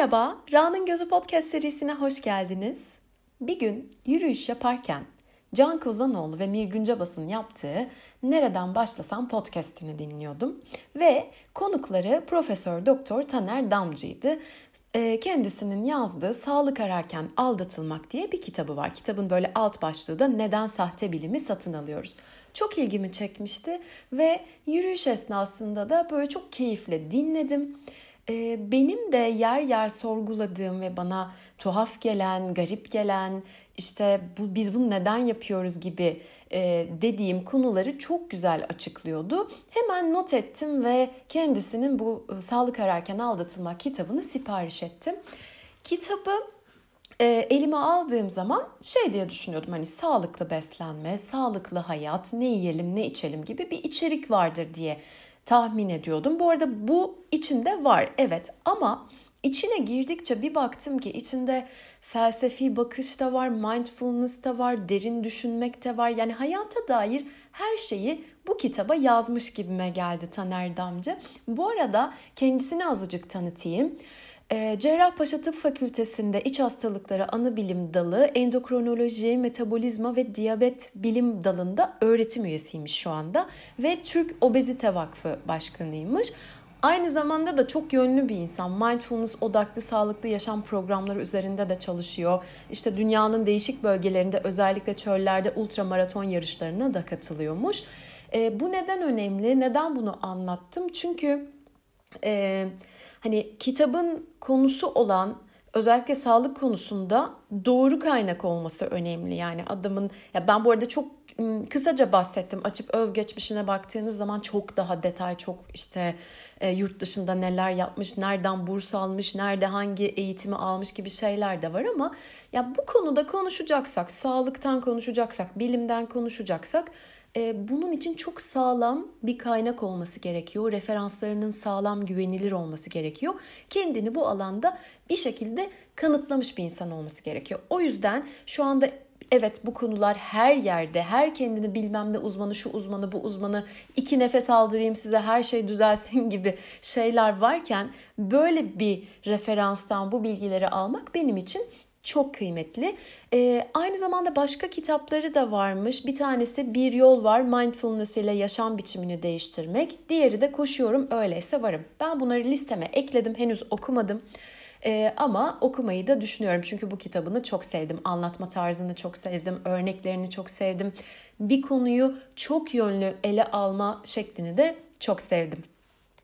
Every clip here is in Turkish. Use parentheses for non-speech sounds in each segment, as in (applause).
Merhaba, Ra'nın Gözü Podcast serisine hoş geldiniz. Bir gün yürüyüş yaparken Can Kozanoğlu ve Mirgün Cabas'ın yaptığı Nereden Başlasam podcastini dinliyordum. Ve konukları Profesör Doktor Taner Damcı'ydı. Ee, kendisinin yazdığı Sağlık Ararken Aldatılmak diye bir kitabı var. Kitabın böyle alt başlığı da Neden Sahte Bilimi Satın Alıyoruz. Çok ilgimi çekmişti ve yürüyüş esnasında da böyle çok keyifle dinledim. Ee, benim de yer yer sorguladığım ve bana tuhaf gelen, garip gelen, işte bu, biz bunu neden yapıyoruz gibi e, dediğim konuları çok güzel açıklıyordu. Hemen not ettim ve kendisinin bu e, Sağlık Ararken Aldatılmak kitabını sipariş ettim. Kitabı e, elime aldığım zaman şey diye düşünüyordum hani sağlıklı beslenme, sağlıklı hayat, ne yiyelim ne içelim gibi bir içerik vardır diye tahmin ediyordum. Bu arada bu içinde var evet ama içine girdikçe bir baktım ki içinde felsefi bakış da var, mindfulness da var, derin düşünmek de var. Yani hayata dair her şeyi bu kitaba yazmış gibime geldi Taner Damcı. Bu arada kendisini azıcık tanıtayım. Ee, Cerrahpaşa Tıp Fakültesi'nde İç Hastalıkları Anı Bilim Dalı, Endokrinoloji, Metabolizma ve Diyabet Bilim Dalı'nda öğretim üyesiymiş şu anda ve Türk Obezite Vakfı Başkanıymış. Aynı zamanda da çok yönlü bir insan. Mindfulness odaklı sağlıklı yaşam programları üzerinde de çalışıyor. İşte dünyanın değişik bölgelerinde özellikle çöllerde ultramaraton yarışlarına da katılıyormuş. E, bu neden önemli? Neden bunu anlattım? Çünkü e, hani kitabın konusu olan özellikle sağlık konusunda doğru kaynak olması önemli. Yani adamın ya ben bu arada çok kısaca bahsettim. Açıp özgeçmişine baktığınız zaman çok daha detay, çok işte e, yurt dışında neler yapmış, nereden burs almış, nerede hangi eğitimi almış gibi şeyler de var ama ya bu konuda konuşacaksak, sağlıktan konuşacaksak, bilimden konuşacaksak bunun için çok sağlam bir kaynak olması gerekiyor. Referanslarının sağlam, güvenilir olması gerekiyor. Kendini bu alanda bir şekilde kanıtlamış bir insan olması gerekiyor. O yüzden şu anda evet bu konular her yerde, her kendini bilmem ne uzmanı, şu uzmanı, bu uzmanı, iki nefes aldırayım size her şey düzelsin (laughs) gibi şeyler varken böyle bir referanstan bu bilgileri almak benim için çok kıymetli. Ee, aynı zamanda başka kitapları da varmış. Bir tanesi Bir Yol Var Mindfulness ile Yaşam Biçimini Değiştirmek. Diğeri de Koşuyorum Öyleyse Varım. Ben bunları listeme ekledim. Henüz okumadım. Ee, ama okumayı da düşünüyorum. Çünkü bu kitabını çok sevdim. Anlatma tarzını çok sevdim. Örneklerini çok sevdim. Bir konuyu çok yönlü ele alma şeklini de çok sevdim.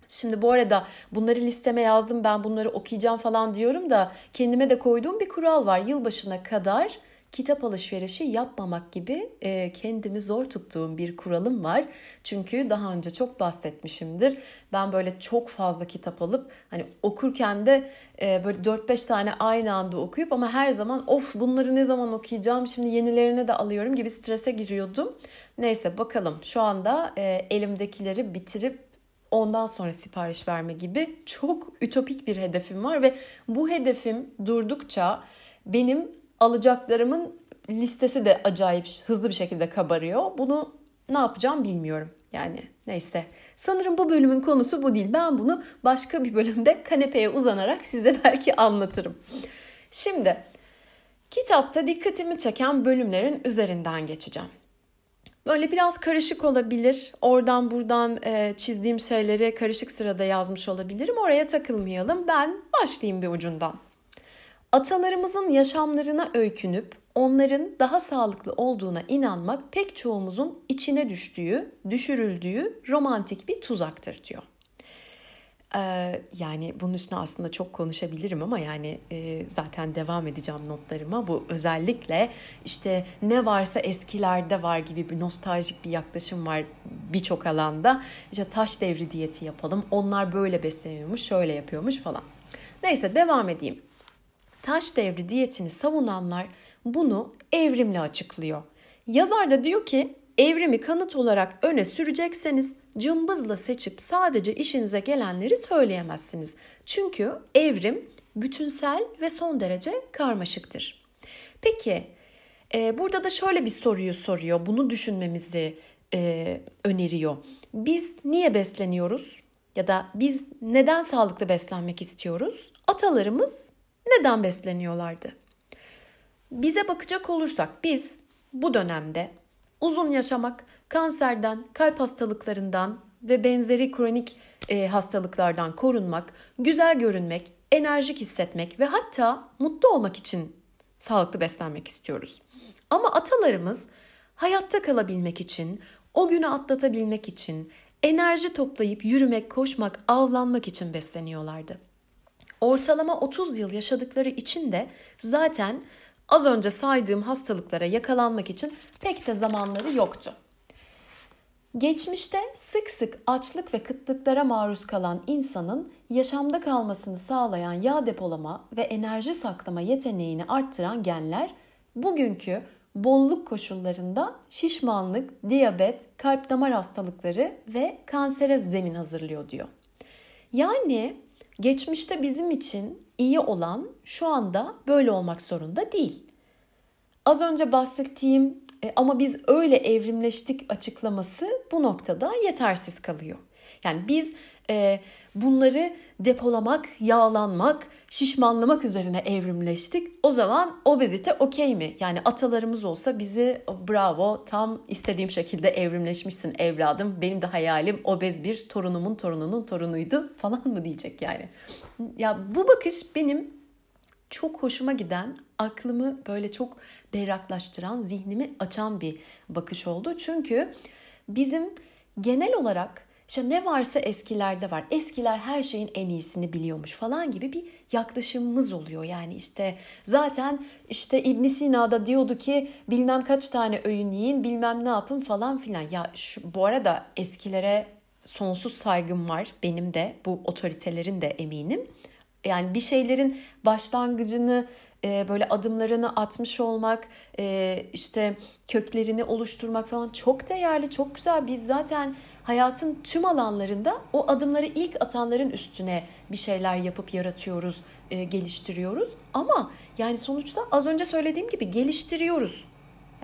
Şimdi bu arada bunları listeme yazdım ben bunları okuyacağım falan diyorum da kendime de koyduğum bir kural var. Yılbaşına kadar kitap alışverişi yapmamak gibi e, kendimi zor tuttuğum bir kuralım var. Çünkü daha önce çok bahsetmişimdir. Ben böyle çok fazla kitap alıp hani okurken de e, böyle 4-5 tane aynı anda okuyup ama her zaman of bunları ne zaman okuyacağım şimdi yenilerini de alıyorum gibi strese giriyordum. Neyse bakalım şu anda e, elimdekileri bitirip ondan sonra sipariş verme gibi çok ütopik bir hedefim var ve bu hedefim durdukça benim alacaklarımın listesi de acayip hızlı bir şekilde kabarıyor. Bunu ne yapacağım bilmiyorum. Yani neyse. Sanırım bu bölümün konusu bu değil. Ben bunu başka bir bölümde kanepeye uzanarak size (laughs) belki anlatırım. Şimdi kitapta dikkatimi çeken bölümlerin üzerinden geçeceğim. Böyle biraz karışık olabilir. Oradan buradan e, çizdiğim şeyleri karışık sırada yazmış olabilirim. Oraya takılmayalım. Ben başlayayım bir ucundan. Atalarımızın yaşamlarına öykünüp onların daha sağlıklı olduğuna inanmak pek çoğumuzun içine düştüğü, düşürüldüğü romantik bir tuzaktır diyor. Ee, yani bunun üstüne aslında çok konuşabilirim ama yani e, zaten devam edeceğim notlarıma. Bu özellikle işte ne varsa eskilerde var gibi bir nostaljik bir yaklaşım var birçok alanda. İşte taş devri diyeti yapalım. Onlar böyle besleniyormuş, şöyle yapıyormuş falan. Neyse devam edeyim. Taş devri diyetini savunanlar bunu evrimle açıklıyor. Yazar da diyor ki evrimi kanıt olarak öne sürecekseniz cımbızla seçip sadece işinize gelenleri söyleyemezsiniz. Çünkü evrim bütünsel ve son derece karmaşıktır. Peki e, burada da şöyle bir soruyu soruyor. Bunu düşünmemizi e, öneriyor. Biz niye besleniyoruz? ya da biz neden sağlıklı beslenmek istiyoruz? Atalarımız neden besleniyorlardı? Bize bakacak olursak biz bu dönemde uzun yaşamak, kanserden, kalp hastalıklarından ve benzeri kronik e, hastalıklardan korunmak, güzel görünmek, enerjik hissetmek ve hatta mutlu olmak için sağlıklı beslenmek istiyoruz. Ama atalarımız hayatta kalabilmek için, o günü atlatabilmek için, enerji toplayıp yürümek, koşmak, avlanmak için besleniyorlardı. Ortalama 30 yıl yaşadıkları için de zaten az önce saydığım hastalıklara yakalanmak için pek de zamanları yoktu. Geçmişte sık sık açlık ve kıtlıklara maruz kalan insanın yaşamda kalmasını sağlayan yağ depolama ve enerji saklama yeteneğini arttıran genler bugünkü bolluk koşullarında şişmanlık, diyabet, kalp damar hastalıkları ve kansere zemin hazırlıyor diyor. Yani geçmişte bizim için iyi olan şu anda böyle olmak zorunda değil. Az önce bahsettiğim e, ama biz öyle evrimleştik açıklaması bu noktada yetersiz kalıyor. Yani biz e, bunları depolamak, yağlanmak, şişmanlamak üzerine evrimleştik. O zaman obezite okey mi? Yani atalarımız olsa bizi bravo tam istediğim şekilde evrimleşmişsin evladım. Benim de hayalim obez bir torunumun torununun torunuydu falan mı diyecek yani. Ya bu bakış benim çok hoşuma giden, aklımı böyle çok berraklaştıran, zihnimi açan bir bakış oldu. Çünkü bizim genel olarak işte ne varsa eskilerde var. Eskiler her şeyin en iyisini biliyormuş falan gibi bir yaklaşımımız oluyor. Yani işte zaten işte İbn Sina'da diyordu ki bilmem kaç tane öğün yiyin, bilmem ne yapın falan filan. Ya şu, bu arada eskilere sonsuz saygım var. Benim de bu otoritelerin de eminim. Yani bir şeylerin başlangıcını e, böyle adımlarını atmış olmak, e, işte köklerini oluşturmak falan çok değerli, çok güzel. Biz zaten hayatın tüm alanlarında o adımları ilk atanların üstüne bir şeyler yapıp yaratıyoruz, e, geliştiriyoruz. Ama yani sonuçta az önce söylediğim gibi geliştiriyoruz.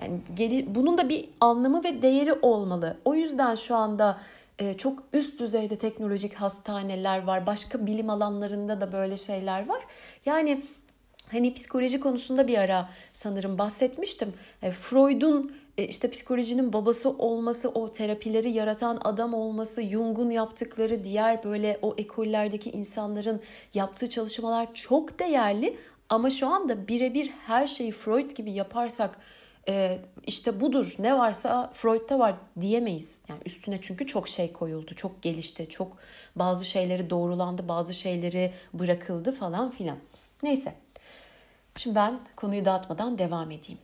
Yani geli, bunun da bir anlamı ve değeri olmalı. O yüzden şu anda e, çok üst düzeyde teknolojik hastaneler var. Başka bilim alanlarında da böyle şeyler var. Yani hani psikoloji konusunda bir ara sanırım bahsetmiştim. E, Freud'un e, işte psikolojinin babası olması, o terapileri yaratan adam olması, Jung'un yaptıkları, diğer böyle o ekollerdeki insanların yaptığı çalışmalar çok değerli. Ama şu anda birebir her şeyi Freud gibi yaparsak e, işte budur ne varsa Freud'da var diyemeyiz. Yani üstüne çünkü çok şey koyuldu, çok gelişti, çok bazı şeyleri doğrulandı, bazı şeyleri bırakıldı falan filan. Neyse. Şimdi ben konuyu dağıtmadan devam edeyim.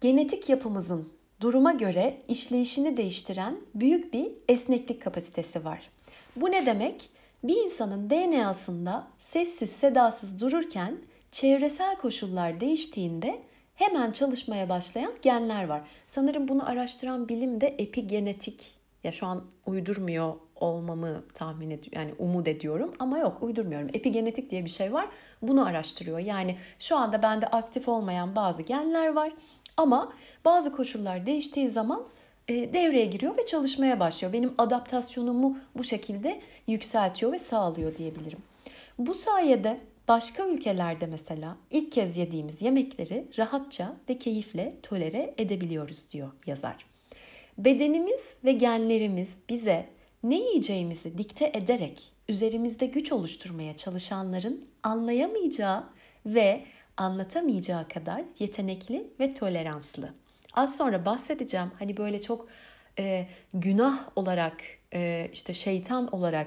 Genetik yapımızın duruma göre işleyişini değiştiren büyük bir esneklik kapasitesi var. Bu ne demek? Bir insanın DNA'sında sessiz sedasız dururken çevresel koşullar değiştiğinde hemen çalışmaya başlayan genler var. Sanırım bunu araştıran bilim de epigenetik. Ya şu an uydurmuyor olmamı tahmin ediyorum. Yani umut ediyorum ama yok uydurmuyorum. Epigenetik diye bir şey var. Bunu araştırıyor. Yani şu anda bende aktif olmayan bazı genler var ama bazı koşullar değiştiği zaman e, devreye giriyor ve çalışmaya başlıyor. Benim adaptasyonumu bu şekilde yükseltiyor ve sağlıyor diyebilirim. Bu sayede Başka ülkelerde mesela ilk kez yediğimiz yemekleri rahatça ve keyifle tolere edebiliyoruz diyor yazar. Bedenimiz ve genlerimiz bize ne yiyeceğimizi dikte ederek üzerimizde güç oluşturmaya çalışanların anlayamayacağı ve anlatamayacağı kadar yetenekli ve toleranslı. Az sonra bahsedeceğim. Hani böyle çok e, günah olarak e, işte şeytan olarak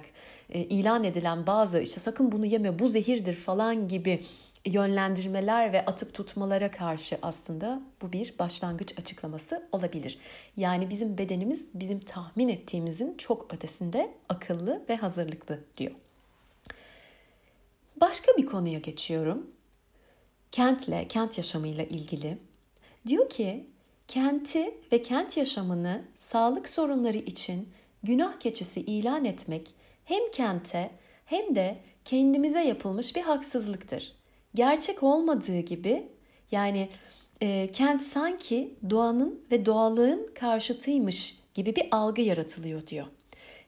e, ilan edilen bazı işte sakın bunu yeme bu zehirdir falan gibi yönlendirmeler ve atıp tutmalara karşı aslında bu bir başlangıç açıklaması olabilir. Yani bizim bedenimiz bizim tahmin ettiğimizin çok ötesinde akıllı ve hazırlıklı diyor. Başka bir konuya geçiyorum. Kentle, kent yaşamıyla ilgili. Diyor ki kenti ve kent yaşamını sağlık sorunları için günah keçisi ilan etmek hem kente hem de kendimize yapılmış bir haksızlıktır. Gerçek olmadığı gibi yani e, kent sanki doğanın ve doğallığın karşıtıymış gibi bir algı yaratılıyor diyor.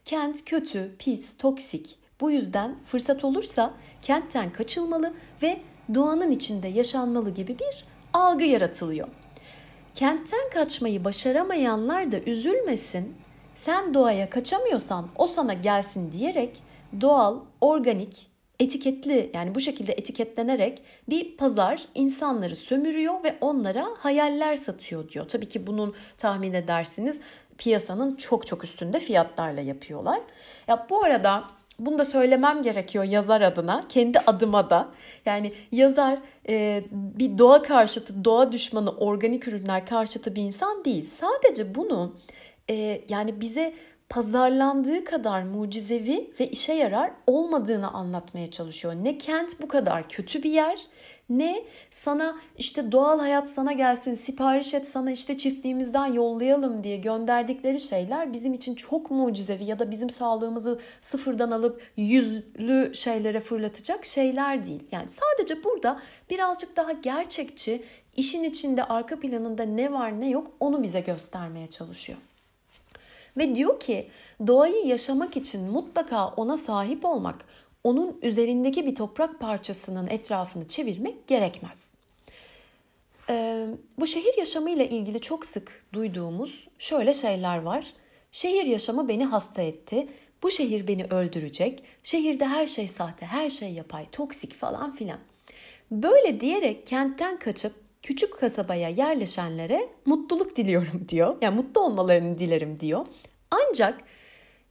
Kent kötü, pis, toksik. Bu yüzden fırsat olursa kentten kaçılmalı ve doğanın içinde yaşanmalı gibi bir algı yaratılıyor. Kentten kaçmayı başaramayanlar da üzülmesin. Sen doğaya kaçamıyorsan o sana gelsin diyerek doğal, organik, etiketli yani bu şekilde etiketlenerek bir pazar insanları sömürüyor ve onlara hayaller satıyor diyor. Tabii ki bunun tahmin edersiniz piyasanın çok çok üstünde fiyatlarla yapıyorlar. Ya bu arada bunu da söylemem gerekiyor yazar adına, kendi adıma da. Yani yazar e, bir doğa karşıtı, doğa düşmanı, organik ürünler karşıtı bir insan değil. Sadece bunu e, yani bize pazarlandığı kadar mucizevi ve işe yarar olmadığını anlatmaya çalışıyor. Ne kent bu kadar kötü bir yer ne sana işte doğal hayat sana gelsin sipariş et sana işte çiftliğimizden yollayalım diye gönderdikleri şeyler bizim için çok mucizevi ya da bizim sağlığımızı sıfırdan alıp yüzlü şeylere fırlatacak şeyler değil. Yani sadece burada birazcık daha gerçekçi işin içinde arka planında ne var ne yok onu bize göstermeye çalışıyor. Ve diyor ki doğayı yaşamak için mutlaka ona sahip olmak, onun üzerindeki bir toprak parçasının etrafını çevirmek gerekmez. Ee, bu şehir yaşamı ile ilgili çok sık duyduğumuz şöyle şeyler var. Şehir yaşamı beni hasta etti. Bu şehir beni öldürecek. Şehirde her şey sahte, her şey yapay, toksik falan filan. Böyle diyerek kentten kaçıp küçük kasabaya yerleşenlere mutluluk diliyorum (laughs) diyor. Yani mutlu olmalarını dilerim diyor. Ancak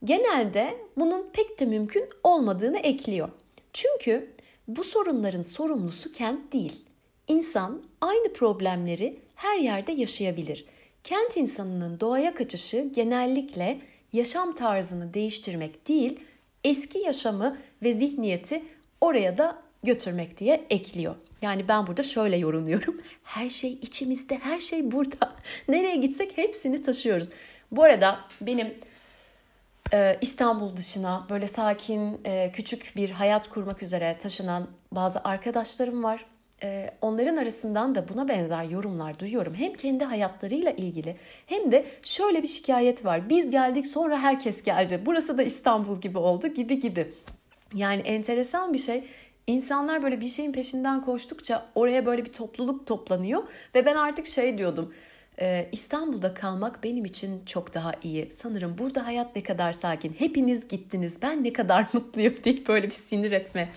genelde bunun pek de mümkün olmadığını ekliyor. Çünkü bu sorunların sorumlusu kent değil. İnsan aynı problemleri her yerde yaşayabilir. Kent insanının doğaya kaçışı genellikle yaşam tarzını değiştirmek değil, eski yaşamı ve zihniyeti oraya da götürmek diye ekliyor. Yani ben burada şöyle yorumluyorum. (laughs) Her şey içimizde, her şey burada. (laughs) Nereye gitsek hepsini taşıyoruz. Bu arada benim e, İstanbul dışına böyle sakin, e, küçük bir hayat kurmak üzere taşınan bazı arkadaşlarım var. E, onların arasından da buna benzer yorumlar duyuyorum. Hem kendi hayatlarıyla ilgili hem de şöyle bir şikayet var. Biz geldik sonra herkes geldi. Burası da İstanbul gibi oldu gibi gibi. Yani enteresan bir şey. İnsanlar böyle bir şeyin peşinden koştukça oraya böyle bir topluluk toplanıyor ve ben artık şey diyordum. Ee, İstanbul'da kalmak benim için çok daha iyi. Sanırım burada hayat ne kadar sakin. Hepiniz gittiniz. Ben ne kadar (laughs) mutluyum deyip böyle bir sinir etme.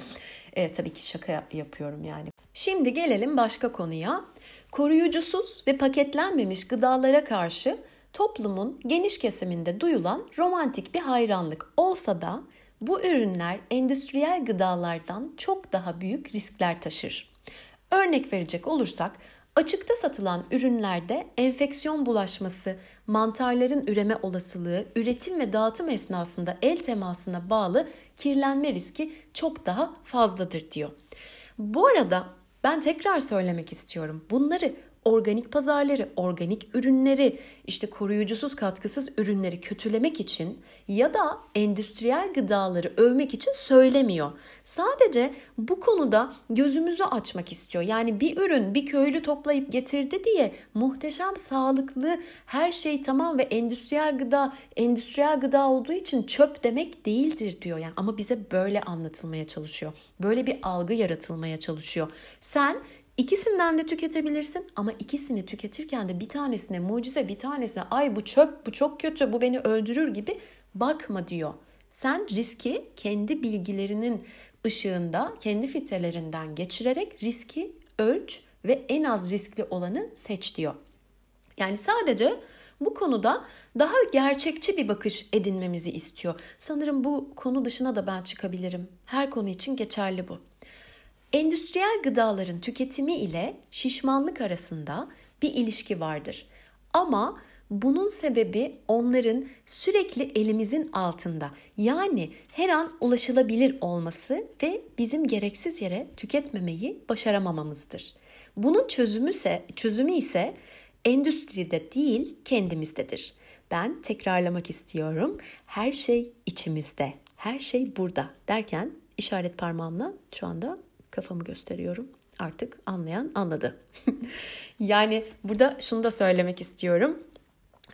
Ee, tabii ki şaka yapıyorum yani. Şimdi gelelim başka konuya. Koruyucusuz ve paketlenmemiş gıdalara karşı toplumun geniş kesiminde duyulan romantik bir hayranlık olsa da bu ürünler endüstriyel gıdalardan çok daha büyük riskler taşır. Örnek verecek olursak Açıkta satılan ürünlerde enfeksiyon bulaşması, mantarların üreme olasılığı, üretim ve dağıtım esnasında el temasına bağlı kirlenme riski çok daha fazladır diyor. Bu arada ben tekrar söylemek istiyorum. Bunları organik pazarları, organik ürünleri, işte koruyucusuz katkısız ürünleri kötülemek için ya da endüstriyel gıdaları övmek için söylemiyor. Sadece bu konuda gözümüzü açmak istiyor. Yani bir ürün bir köylü toplayıp getirdi diye muhteşem sağlıklı her şey tamam ve endüstriyel gıda endüstriyel gıda olduğu için çöp demek değildir diyor. Yani ama bize böyle anlatılmaya çalışıyor. Böyle bir algı yaratılmaya çalışıyor. Sen İkisinden de tüketebilirsin ama ikisini tüketirken de bir tanesine mucize bir tanesine ay bu çöp bu çok kötü bu beni öldürür gibi bakma diyor. Sen riski kendi bilgilerinin ışığında kendi filtrelerinden geçirerek riski ölç ve en az riskli olanı seç diyor. Yani sadece bu konuda daha gerçekçi bir bakış edinmemizi istiyor. Sanırım bu konu dışına da ben çıkabilirim. Her konu için geçerli bu. Endüstriyel gıdaların tüketimi ile şişmanlık arasında bir ilişki vardır. Ama bunun sebebi onların sürekli elimizin altında. Yani her an ulaşılabilir olması ve bizim gereksiz yere tüketmemeyi başaramamamızdır. Bunun çözümü ise çözümü ise endüstride değil kendimizdedir. Ben tekrarlamak istiyorum. Her şey içimizde. Her şey burada derken işaret parmağımla şu anda kafamı gösteriyorum. Artık anlayan anladı. (laughs) yani burada şunu da söylemek istiyorum.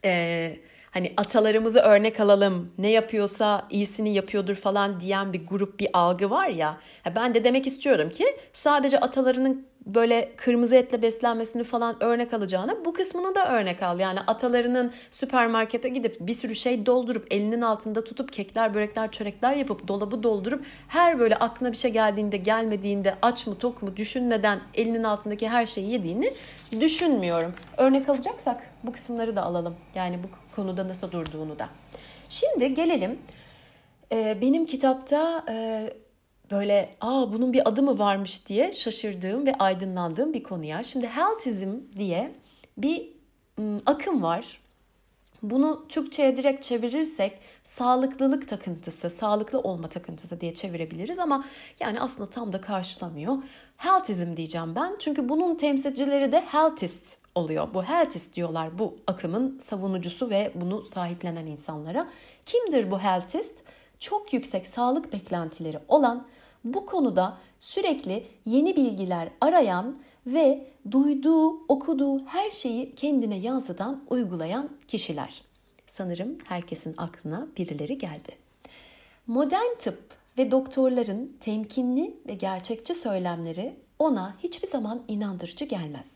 Ee, hani atalarımızı örnek alalım ne yapıyorsa iyisini yapıyordur falan diyen bir grup bir algı var ya. Ben de demek istiyorum ki sadece atalarının böyle kırmızı etle beslenmesini falan örnek alacağına bu kısmını da örnek al. Yani atalarının süpermarkete gidip bir sürü şey doldurup elinin altında tutup kekler, börekler, çörekler yapıp dolabı doldurup her böyle aklına bir şey geldiğinde gelmediğinde aç mı tok mu düşünmeden elinin altındaki her şeyi yediğini düşünmüyorum. Örnek alacaksak bu kısımları da alalım. Yani bu konuda nasıl durduğunu da. Şimdi gelelim benim kitapta böyle aa bunun bir adı mı varmış diye şaşırdığım ve aydınlandığım bir konuya. Şimdi healthizm diye bir ım, akım var. Bunu Türkçe'ye direkt çevirirsek sağlıklılık takıntısı, sağlıklı olma takıntısı diye çevirebiliriz ama yani aslında tam da karşılamıyor. Healthizm diyeceğim ben. Çünkü bunun temsilcileri de healthist oluyor. Bu healthist diyorlar bu akımın savunucusu ve bunu sahiplenen insanlara. Kimdir bu healthist? Çok yüksek sağlık beklentileri olan bu konuda sürekli yeni bilgiler arayan ve duyduğu, okuduğu her şeyi kendine yansıtan, uygulayan kişiler. Sanırım herkesin aklına birileri geldi. Modern tıp ve doktorların temkinli ve gerçekçi söylemleri ona hiçbir zaman inandırıcı gelmez.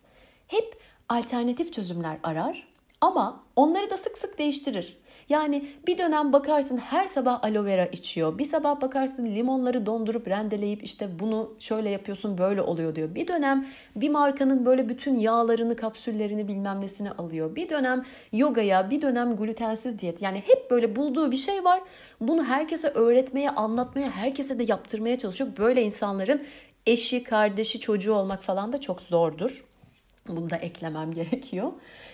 Hep alternatif çözümler arar ama onları da sık sık değiştirir. Yani bir dönem bakarsın her sabah aloe vera içiyor. Bir sabah bakarsın limonları dondurup rendeleyip işte bunu şöyle yapıyorsun böyle oluyor diyor. Bir dönem bir markanın böyle bütün yağlarını, kapsüllerini bilmem nesini alıyor. Bir dönem yogaya, bir dönem glutensiz diyet. Yani hep böyle bulduğu bir şey var. Bunu herkese öğretmeye, anlatmaya, herkese de yaptırmaya çalışıyor. Böyle insanların eşi, kardeşi, çocuğu olmak falan da çok zordur. Bunu da eklemem (laughs) gerekiyor.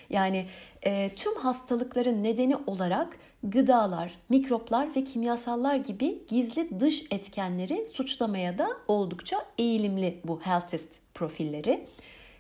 Yani e, tüm hastalıkların nedeni olarak gıdalar, mikroplar ve kimyasallar gibi gizli dış etkenleri suçlamaya da oldukça eğilimli bu healthist profilleri.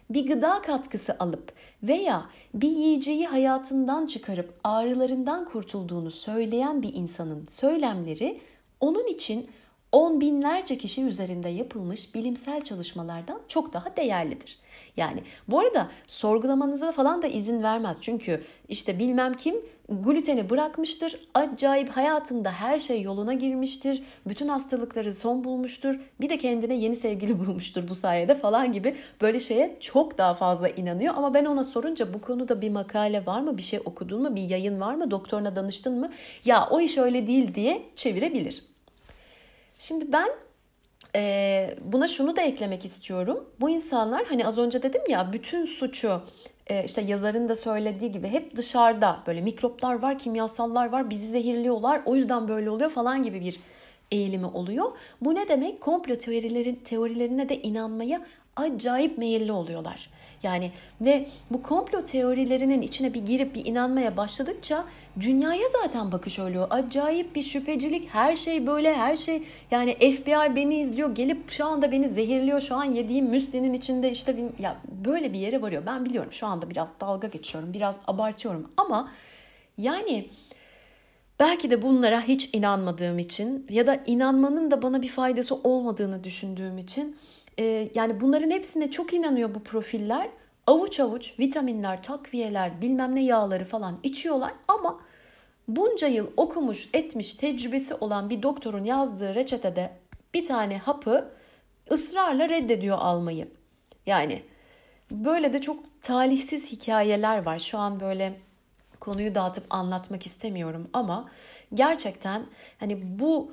Bir gıda katkısı alıp veya bir yiyeceği hayatından çıkarıp ağrılarından kurtulduğunu söyleyen bir insanın söylemleri onun için on binlerce kişi üzerinde yapılmış bilimsel çalışmalardan çok daha değerlidir. Yani bu arada sorgulamanıza falan da izin vermez. Çünkü işte bilmem kim gluteni bırakmıştır. Acayip hayatında her şey yoluna girmiştir. Bütün hastalıkları son bulmuştur. Bir de kendine yeni sevgili (laughs) bulmuştur bu sayede falan gibi böyle şeye çok daha fazla inanıyor. Ama ben ona sorunca bu konuda bir makale var mı? Bir şey okudun mu? Bir yayın var mı? Doktoruna danıştın mı? Ya o iş öyle değil diye çevirebilir. Şimdi ben e, buna şunu da eklemek istiyorum. Bu insanlar hani az önce dedim ya bütün suçu e, işte yazarın da söylediği gibi hep dışarıda böyle mikroplar var, kimyasallar var, bizi zehirliyorlar. O yüzden böyle oluyor falan gibi bir eğilimi oluyor. Bu ne demek? Komplo teorilerin teorilerine de inanmaya acayip meyilli oluyorlar. Yani ve bu komplo teorilerinin içine bir girip bir inanmaya başladıkça dünyaya zaten bakış oluyor. Acayip bir şüphecilik. Her şey böyle her şey yani FBI beni izliyor. Gelip şu anda beni zehirliyor. Şu an yediğim müslinin içinde işte ya böyle bir yere varıyor. Ben biliyorum şu anda biraz dalga geçiyorum. Biraz abartıyorum ama yani Belki de bunlara hiç inanmadığım için ya da inanmanın da bana bir faydası olmadığını düşündüğüm için e, yani bunların hepsine çok inanıyor bu profiller. Avuç avuç vitaminler, takviyeler, bilmem ne yağları falan içiyorlar ama bunca yıl okumuş, etmiş, tecrübesi olan bir doktorun yazdığı reçetede bir tane hapı ısrarla reddediyor almayı. Yani böyle de çok talihsiz hikayeler var. Şu an böyle konuyu dağıtıp anlatmak istemiyorum ama gerçekten hani bu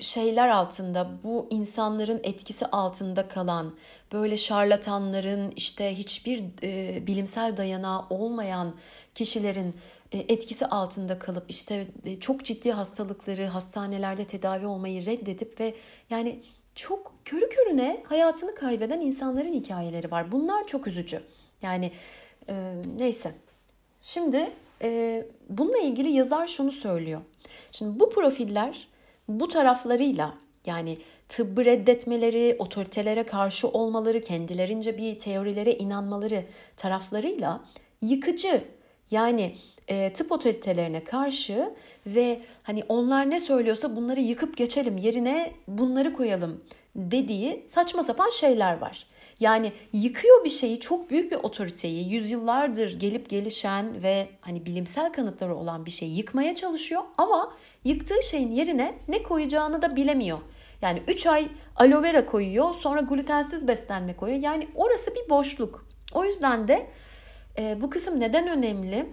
şeyler altında, bu insanların etkisi altında kalan, böyle şarlatanların işte hiçbir e, bilimsel dayanağı olmayan kişilerin e, etkisi altında kalıp işte çok ciddi hastalıkları hastanelerde tedavi olmayı reddedip ve yani çok körü körüne hayatını kaybeden insanların hikayeleri var. Bunlar çok üzücü. Yani e, neyse. Şimdi e, bununla ilgili yazar şunu söylüyor. Şimdi bu profiller bu taraflarıyla yani tıbbı reddetmeleri, otoritelere karşı olmaları, kendilerince bir teorilere inanmaları taraflarıyla yıkıcı yani e, tıp otoritelerine karşı ve hani onlar ne söylüyorsa bunları yıkıp geçelim yerine bunları koyalım dediği saçma sapan şeyler var. Yani yıkıyor bir şeyi, çok büyük bir otoriteyi, yüzyıllardır gelip gelişen ve hani bilimsel kanıtları olan bir şeyi yıkmaya çalışıyor ama yıktığı şeyin yerine ne koyacağını da bilemiyor. Yani 3 ay aloe vera koyuyor, sonra glutensiz beslenme koyuyor. Yani orası bir boşluk. O yüzden de e, bu kısım neden önemli?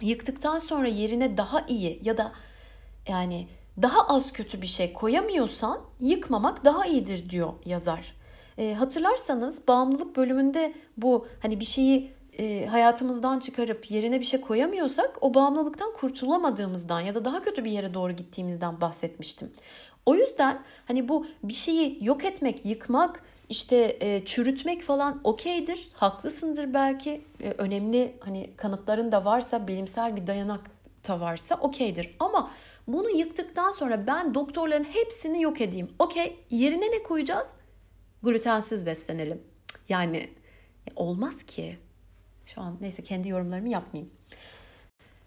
Yıktıktan sonra yerine daha iyi ya da yani daha az kötü bir şey koyamıyorsan yıkmamak daha iyidir diyor yazar. E, hatırlarsanız bağımlılık bölümünde bu hani bir şeyi e, hayatımızdan çıkarıp yerine bir şey koyamıyorsak o bağımlılıktan kurtulamadığımızdan ya da daha kötü bir yere doğru gittiğimizden bahsetmiştim. O yüzden hani bu bir şeyi yok etmek, yıkmak, işte e, çürütmek falan okeydir. Haklısındır belki. E, önemli hani kanıtların da varsa, bilimsel bir dayanak da varsa okeydir. Ama bunu yıktıktan sonra ben doktorların hepsini yok edeyim. Okey yerine ne koyacağız? Glutensiz beslenelim. Yani olmaz ki. Şu an neyse kendi yorumlarımı yapmayayım.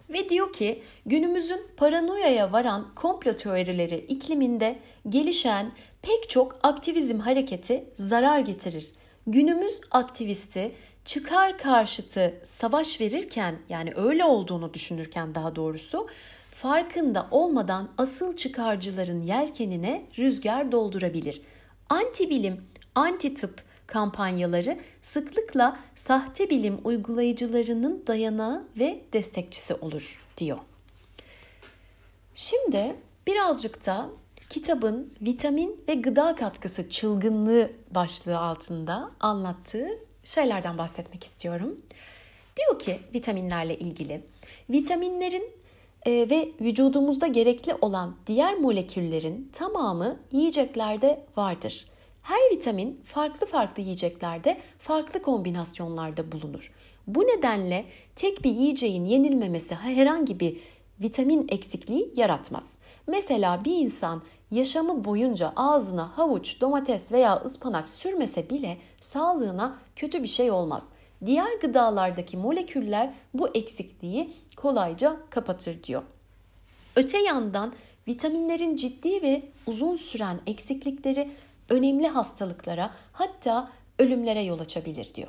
Ve diyor ki günümüzün paranoyaya varan komplo teorileri ikliminde gelişen pek çok aktivizm hareketi zarar getirir. Günümüz aktivisti çıkar karşıtı savaş verirken yani öyle olduğunu düşünürken daha doğrusu farkında olmadan asıl çıkarcıların yelkenine rüzgar doldurabilir. Anti bilim, anti tıp kampanyaları sıklıkla sahte bilim uygulayıcılarının dayanağı ve destekçisi olur diyor. Şimdi birazcık da kitabın vitamin ve gıda katkısı çılgınlığı başlığı altında anlattığı şeylerden bahsetmek istiyorum. Diyor ki vitaminlerle ilgili vitaminlerin e, ve vücudumuzda gerekli olan diğer moleküllerin tamamı yiyeceklerde vardır. Her vitamin farklı farklı yiyeceklerde farklı kombinasyonlarda bulunur. Bu nedenle tek bir yiyeceğin yenilmemesi herhangi bir vitamin eksikliği yaratmaz. Mesela bir insan yaşamı boyunca ağzına havuç, domates veya ıspanak sürmese bile sağlığına kötü bir şey olmaz. Diğer gıdalardaki moleküller bu eksikliği kolayca kapatır diyor. Öte yandan vitaminlerin ciddi ve uzun süren eksiklikleri önemli hastalıklara hatta ölümlere yol açabilir diyor.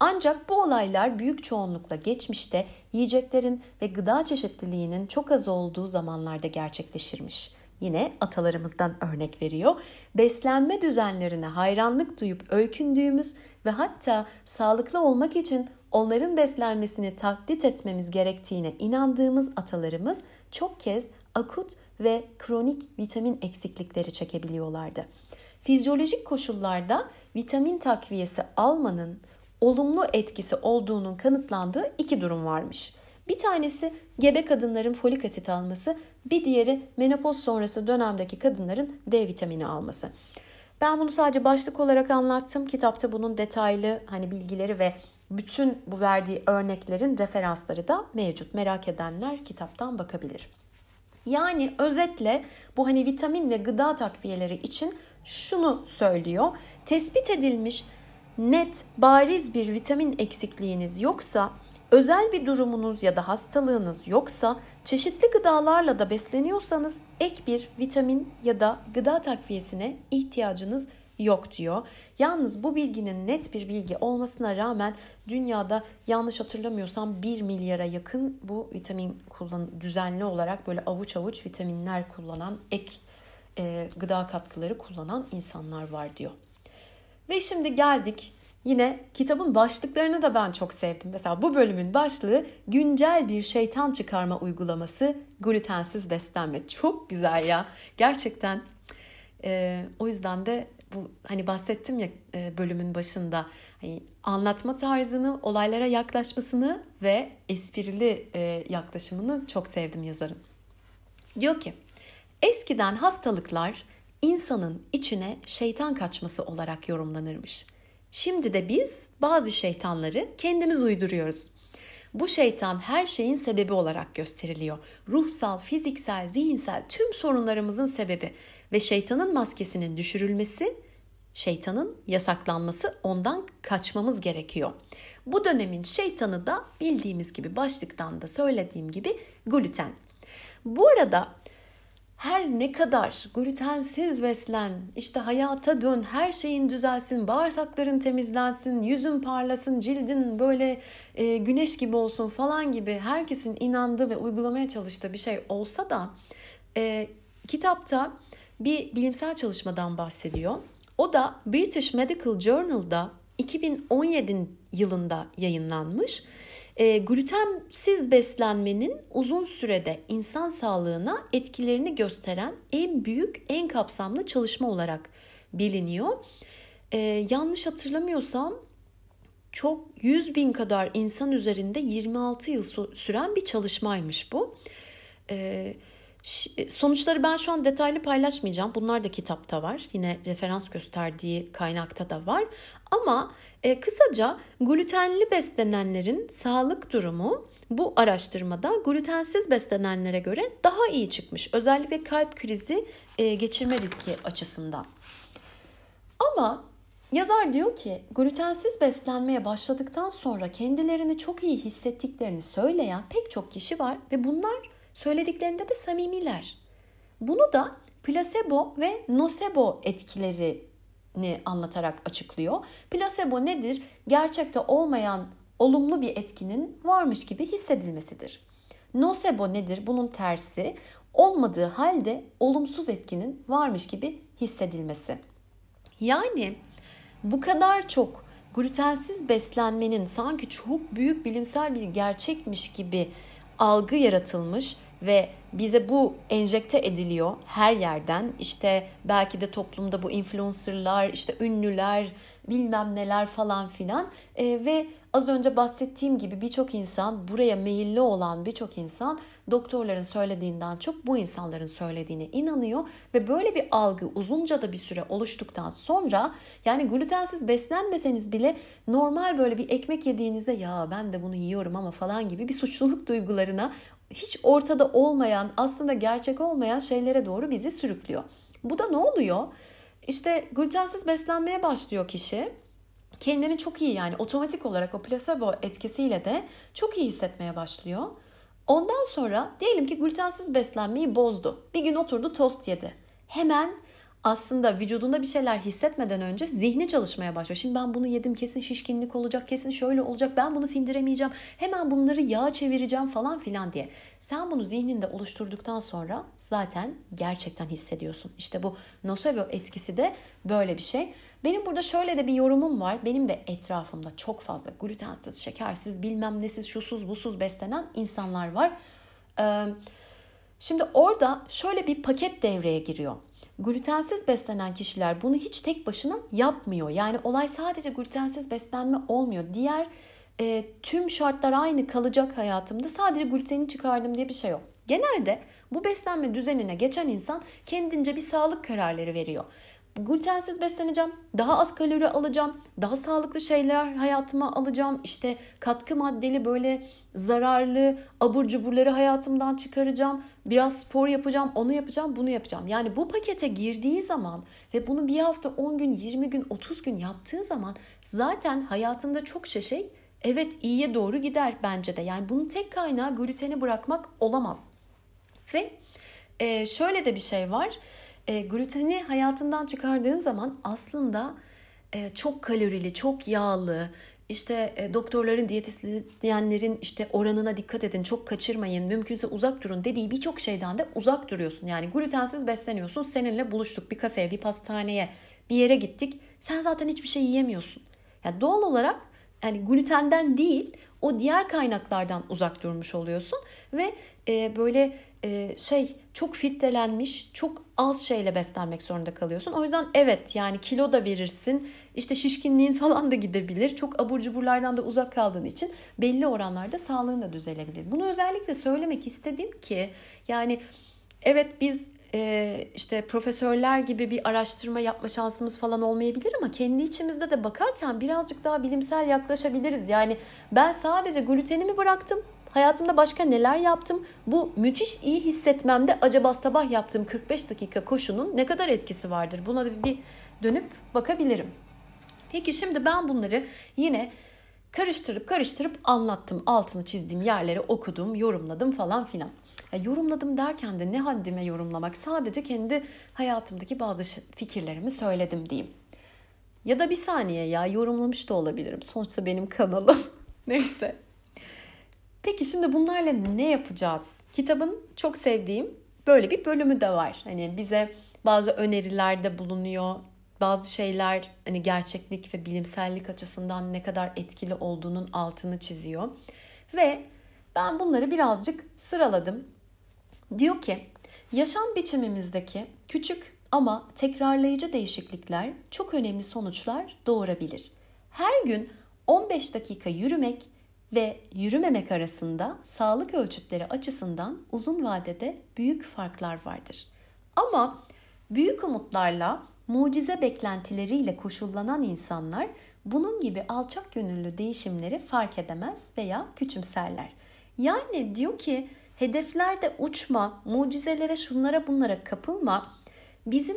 Ancak bu olaylar büyük çoğunlukla geçmişte yiyeceklerin ve gıda çeşitliliğinin çok az olduğu zamanlarda gerçekleşirmiş. Yine atalarımızdan örnek veriyor. Beslenme düzenlerine hayranlık duyup öykündüğümüz ve hatta sağlıklı olmak için onların beslenmesini taklit etmemiz gerektiğine inandığımız atalarımız çok kez akut ve kronik vitamin eksiklikleri çekebiliyorlardı. Fizyolojik koşullarda vitamin takviyesi almanın olumlu etkisi olduğunun kanıtlandığı iki durum varmış. Bir tanesi gebe kadınların folik asit alması, bir diğeri menopoz sonrası dönemdeki kadınların D vitamini alması. Ben bunu sadece başlık olarak anlattım. Kitapta bunun detaylı hani bilgileri ve bütün bu verdiği örneklerin referansları da mevcut. Merak edenler kitaptan bakabilir. Yani özetle bu hani vitamin ve gıda takviyeleri için şunu söylüyor. Tespit edilmiş net, bariz bir vitamin eksikliğiniz yoksa, özel bir durumunuz ya da hastalığınız yoksa, çeşitli gıdalarla da besleniyorsanız ek bir vitamin ya da gıda takviyesine ihtiyacınız yok diyor. Yalnız bu bilginin net bir bilgi olmasına rağmen dünyada yanlış hatırlamıyorsam 1 milyara yakın bu vitamin kullan düzenli olarak böyle avuç avuç vitaminler kullanan ek e, gıda katkıları kullanan insanlar var diyor. Ve şimdi geldik yine kitabın başlıklarını da ben çok sevdim. Mesela bu bölümün başlığı güncel bir şeytan çıkarma uygulaması glutensiz beslenme. Çok güzel ya. Gerçekten e, o yüzden de bu hani bahsettim ya e, bölümün başında hani anlatma tarzını, olaylara yaklaşmasını ve esprili e, yaklaşımını çok sevdim yazarın. Diyor ki eskiden hastalıklar insanın içine şeytan kaçması olarak yorumlanırmış. Şimdi de biz bazı şeytanları kendimiz uyduruyoruz. Bu şeytan her şeyin sebebi olarak gösteriliyor. Ruhsal, fiziksel, zihinsel tüm sorunlarımızın sebebi ve şeytanın maskesinin düşürülmesi, şeytanın yasaklanması, ondan kaçmamız gerekiyor. Bu dönemin şeytanı da bildiğimiz gibi başlıktan da söylediğim gibi gluten. Bu arada her ne kadar glutensiz beslen, işte hayata dön, her şeyin düzelsin, bağırsakların temizlensin, yüzün parlasın, cildin böyle e, güneş gibi olsun falan gibi herkesin inandığı ve uygulamaya çalıştığı bir şey olsa da e, kitapta bir bilimsel çalışmadan bahsediyor. O da British Medical Journal'da 2017 yılında yayınlanmış. E, glutensiz beslenmenin uzun sürede insan sağlığına etkilerini gösteren en büyük, en kapsamlı çalışma olarak biliniyor. E, yanlış hatırlamıyorsam çok 100 bin kadar insan üzerinde 26 yıl süren bir çalışmaymış bu. E, Sonuçları ben şu an detaylı paylaşmayacağım. Bunlar da kitapta var. Yine referans gösterdiği kaynakta da var. Ama e, kısaca glutenli beslenenlerin sağlık durumu bu araştırmada glutensiz beslenenlere göre daha iyi çıkmış. Özellikle kalp krizi e, geçirme riski açısından. Ama yazar diyor ki glutensiz beslenmeye başladıktan sonra kendilerini çok iyi hissettiklerini söyleyen pek çok kişi var ve bunlar söylediklerinde de samimiler. Bunu da plasebo ve nocebo etkilerini anlatarak açıklıyor. Plasebo nedir? Gerçekte olmayan olumlu bir etkinin varmış gibi hissedilmesidir. Nocebo nedir? Bunun tersi olmadığı halde olumsuz etkinin varmış gibi hissedilmesi. Yani bu kadar çok glutensiz beslenmenin sanki çok büyük bilimsel bir gerçekmiş gibi algı yaratılmış ve bize bu enjekte ediliyor her yerden. İşte belki de toplumda bu influencerlar, işte ünlüler, bilmem neler falan filan e, ve az önce bahsettiğim gibi birçok insan buraya meyilli olan birçok insan doktorların söylediğinden çok bu insanların söylediğine inanıyor ve böyle bir algı uzunca da bir süre oluştuktan sonra yani glutensiz beslenmeseniz bile normal böyle bir ekmek yediğinizde ya ben de bunu yiyorum ama falan gibi bir suçluluk (laughs) duygularına hiç ortada olmayan, aslında gerçek olmayan şeylere doğru bizi sürüklüyor. Bu da ne oluyor? İşte glutensiz beslenmeye başlıyor kişi. Kendini çok iyi yani otomatik olarak o plasebo etkisiyle de çok iyi hissetmeye başlıyor. Ondan sonra diyelim ki glutensiz beslenmeyi bozdu. Bir gün oturdu tost yedi. Hemen aslında vücudunda bir şeyler hissetmeden önce zihni çalışmaya başlıyor. Şimdi ben bunu yedim kesin şişkinlik olacak, kesin şöyle olacak, ben bunu sindiremeyeceğim, hemen bunları yağ çevireceğim falan filan diye. Sen bunu zihninde oluşturduktan sonra zaten gerçekten hissediyorsun. İşte bu nocebo etkisi de böyle bir şey. Benim burada şöyle de bir yorumum var. Benim de etrafımda çok fazla glutensiz, şekersiz, bilmem nesiz, şusuz, busuz beslenen insanlar var. Şimdi orada şöyle bir paket devreye giriyor. Glutensiz beslenen kişiler bunu hiç tek başına yapmıyor. Yani olay sadece glutensiz beslenme olmuyor. Diğer e, tüm şartlar aynı kalacak hayatımda. Sadece gluteni çıkardım diye bir şey yok. Genelde bu beslenme düzenine geçen insan kendince bir sağlık kararları veriyor glutensiz besleneceğim, daha az kalori alacağım, daha sağlıklı şeyler hayatıma alacağım. İşte katkı maddeli böyle zararlı abur cuburları hayatımdan çıkaracağım. Biraz spor yapacağım, onu yapacağım, bunu yapacağım. Yani bu pakete girdiği zaman ve bunu bir hafta 10 gün, 20 gün, 30 gün yaptığı zaman zaten hayatında çok şey, şey evet iyiye doğru gider bence de. Yani bunun tek kaynağı gluteni bırakmak olamaz. Ve e, şöyle de bir şey var e, gluteni hayatından çıkardığın zaman aslında e, çok kalorili, çok yağlı, işte e, doktorların, diyetisyenlerin işte oranına dikkat edin, çok kaçırmayın, mümkünse uzak durun dediği birçok şeyden de uzak duruyorsun. Yani glutensiz besleniyorsun, seninle buluştuk bir kafeye, bir pastaneye, bir yere gittik. Sen zaten hiçbir şey yiyemiyorsun. Yani doğal olarak yani glutenden değil, o diğer kaynaklardan uzak durmuş oluyorsun ve e, böyle e, şey çok filtrelenmiş, çok az şeyle beslenmek zorunda kalıyorsun. O yüzden evet yani kilo da verirsin. işte şişkinliğin (laughs) falan da gidebilir. Çok abur cuburlardan da uzak kaldığın için belli oranlarda sağlığın da düzelebilir. Bunu özellikle söylemek istedim ki yani evet biz e, işte profesörler gibi bir araştırma yapma şansımız falan olmayabilir ama kendi içimizde de bakarken birazcık daha bilimsel yaklaşabiliriz. Yani ben sadece glutenimi bıraktım Hayatımda başka neler yaptım? Bu müthiş iyi hissetmemde acaba sabah yaptığım 45 dakika koşunun ne kadar etkisi vardır? Buna da bir dönüp bakabilirim. Peki şimdi ben bunları yine karıştırıp karıştırıp anlattım. Altını çizdiğim yerleri okudum, yorumladım falan filan. Ya yorumladım derken de ne haddime yorumlamak. Sadece kendi hayatımdaki bazı fikirlerimi söyledim diyeyim. Ya da bir saniye ya yorumlamış da olabilirim. Sonuçta benim kanalım. (laughs) Neyse. Peki şimdi bunlarla ne yapacağız? Kitabın çok sevdiğim böyle bir bölümü de var. Hani bize bazı önerilerde bulunuyor. Bazı şeyler hani gerçeklik ve bilimsellik açısından ne kadar etkili olduğunun altını çiziyor. Ve ben bunları birazcık sıraladım. Diyor ki yaşam biçimimizdeki küçük ama tekrarlayıcı değişiklikler çok önemli sonuçlar doğurabilir. Her gün 15 dakika yürümek ve yürümemek arasında sağlık ölçütleri açısından uzun vadede büyük farklar vardır. Ama büyük umutlarla, mucize beklentileriyle koşullanan insanlar bunun gibi alçak gönüllü değişimleri fark edemez veya küçümserler. Yani diyor ki hedeflerde uçma, mucizelere şunlara bunlara kapılma. Bizim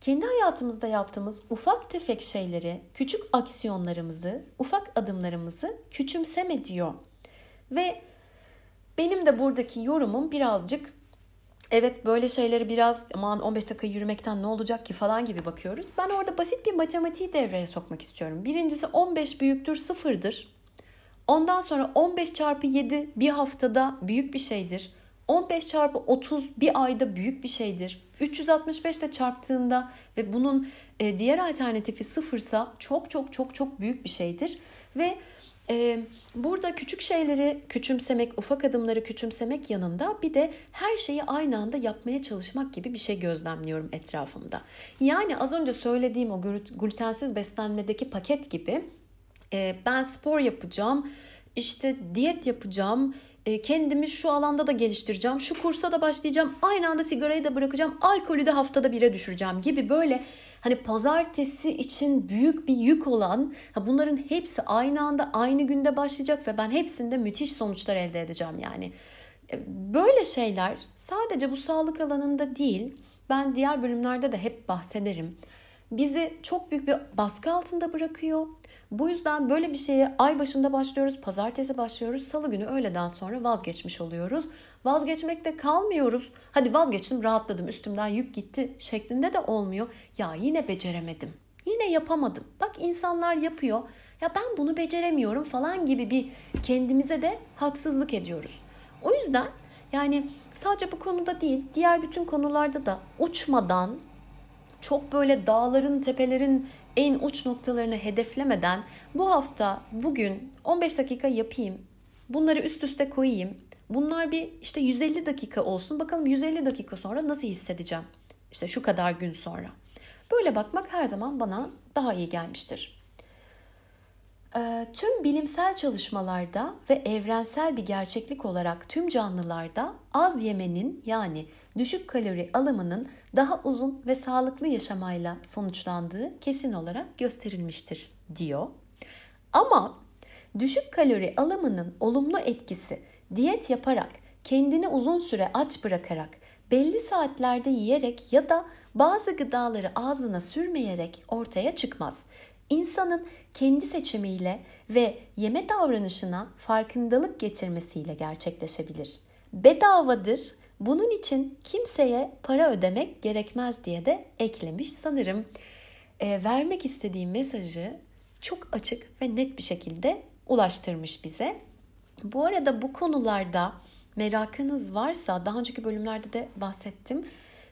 kendi hayatımızda yaptığımız ufak tefek şeyleri, küçük aksiyonlarımızı, ufak adımlarımızı küçümseme diyor. Ve benim de buradaki yorumum birazcık evet böyle şeyleri biraz aman 15 dakika yürümekten ne olacak ki falan gibi bakıyoruz. Ben orada basit bir matematiği devreye sokmak istiyorum. Birincisi 15 büyüktür sıfırdır. Ondan sonra 15 çarpı 7 bir haftada büyük bir şeydir. 15 çarpı 30 bir ayda büyük bir şeydir. 365 ile çarptığında ve bunun e, diğer alternatifi sıfırsa çok çok çok çok büyük bir şeydir. Ve e, burada küçük şeyleri küçümsemek, ufak adımları küçümsemek yanında bir de her şeyi aynı anda yapmaya çalışmak gibi bir şey gözlemliyorum etrafımda. Yani az önce söylediğim o glutensiz beslenmedeki paket gibi e, ben spor yapacağım, işte diyet yapacağım, kendimi şu alanda da geliştireceğim, şu kursa da başlayacağım, aynı anda sigarayı da bırakacağım, alkolü de haftada bire düşüreceğim gibi böyle hani pazartesi için büyük bir yük olan bunların hepsi aynı anda aynı günde başlayacak ve ben hepsinde müthiş sonuçlar elde edeceğim yani. E, böyle şeyler sadece bu sağlık alanında değil ben diğer bölümlerde de hep bahsederim. Bizi çok büyük bir baskı altında bırakıyor bu yüzden böyle bir şeye ay başında başlıyoruz, pazartesi başlıyoruz, salı günü öğleden sonra vazgeçmiş oluyoruz. Vazgeçmekte kalmıyoruz. Hadi vazgeçtim, rahatladım, üstümden yük gitti şeklinde de olmuyor. Ya yine beceremedim. Yine yapamadım. Bak insanlar yapıyor. Ya ben bunu beceremiyorum falan gibi bir kendimize de haksızlık ediyoruz. O yüzden yani sadece bu konuda değil, diğer bütün konularda da uçmadan çok böyle dağların, tepelerin en uç noktalarını hedeflemeden bu hafta, bugün 15 dakika yapayım. Bunları üst üste koyayım. Bunlar bir işte 150 dakika olsun. Bakalım 150 dakika sonra nasıl hissedeceğim? İşte şu kadar gün sonra. Böyle bakmak her zaman bana daha iyi gelmiştir. Ee, tüm bilimsel çalışmalarda ve evrensel bir gerçeklik olarak tüm canlılarda az yemenin yani düşük kalori alımının daha uzun ve sağlıklı yaşamayla sonuçlandığı kesin olarak gösterilmiştir diyor. Ama düşük kalori alımının olumlu etkisi diyet yaparak, kendini uzun süre aç bırakarak, belli saatlerde yiyerek ya da bazı gıdaları ağzına sürmeyerek ortaya çıkmaz. İnsanın kendi seçimiyle ve yeme davranışına farkındalık getirmesiyle gerçekleşebilir. Bedavadır. Bunun için kimseye para ödemek gerekmez diye de eklemiş sanırım. E, vermek istediği mesajı çok açık ve net bir şekilde ulaştırmış bize. Bu arada bu konularda merakınız varsa daha önceki bölümlerde de bahsettim.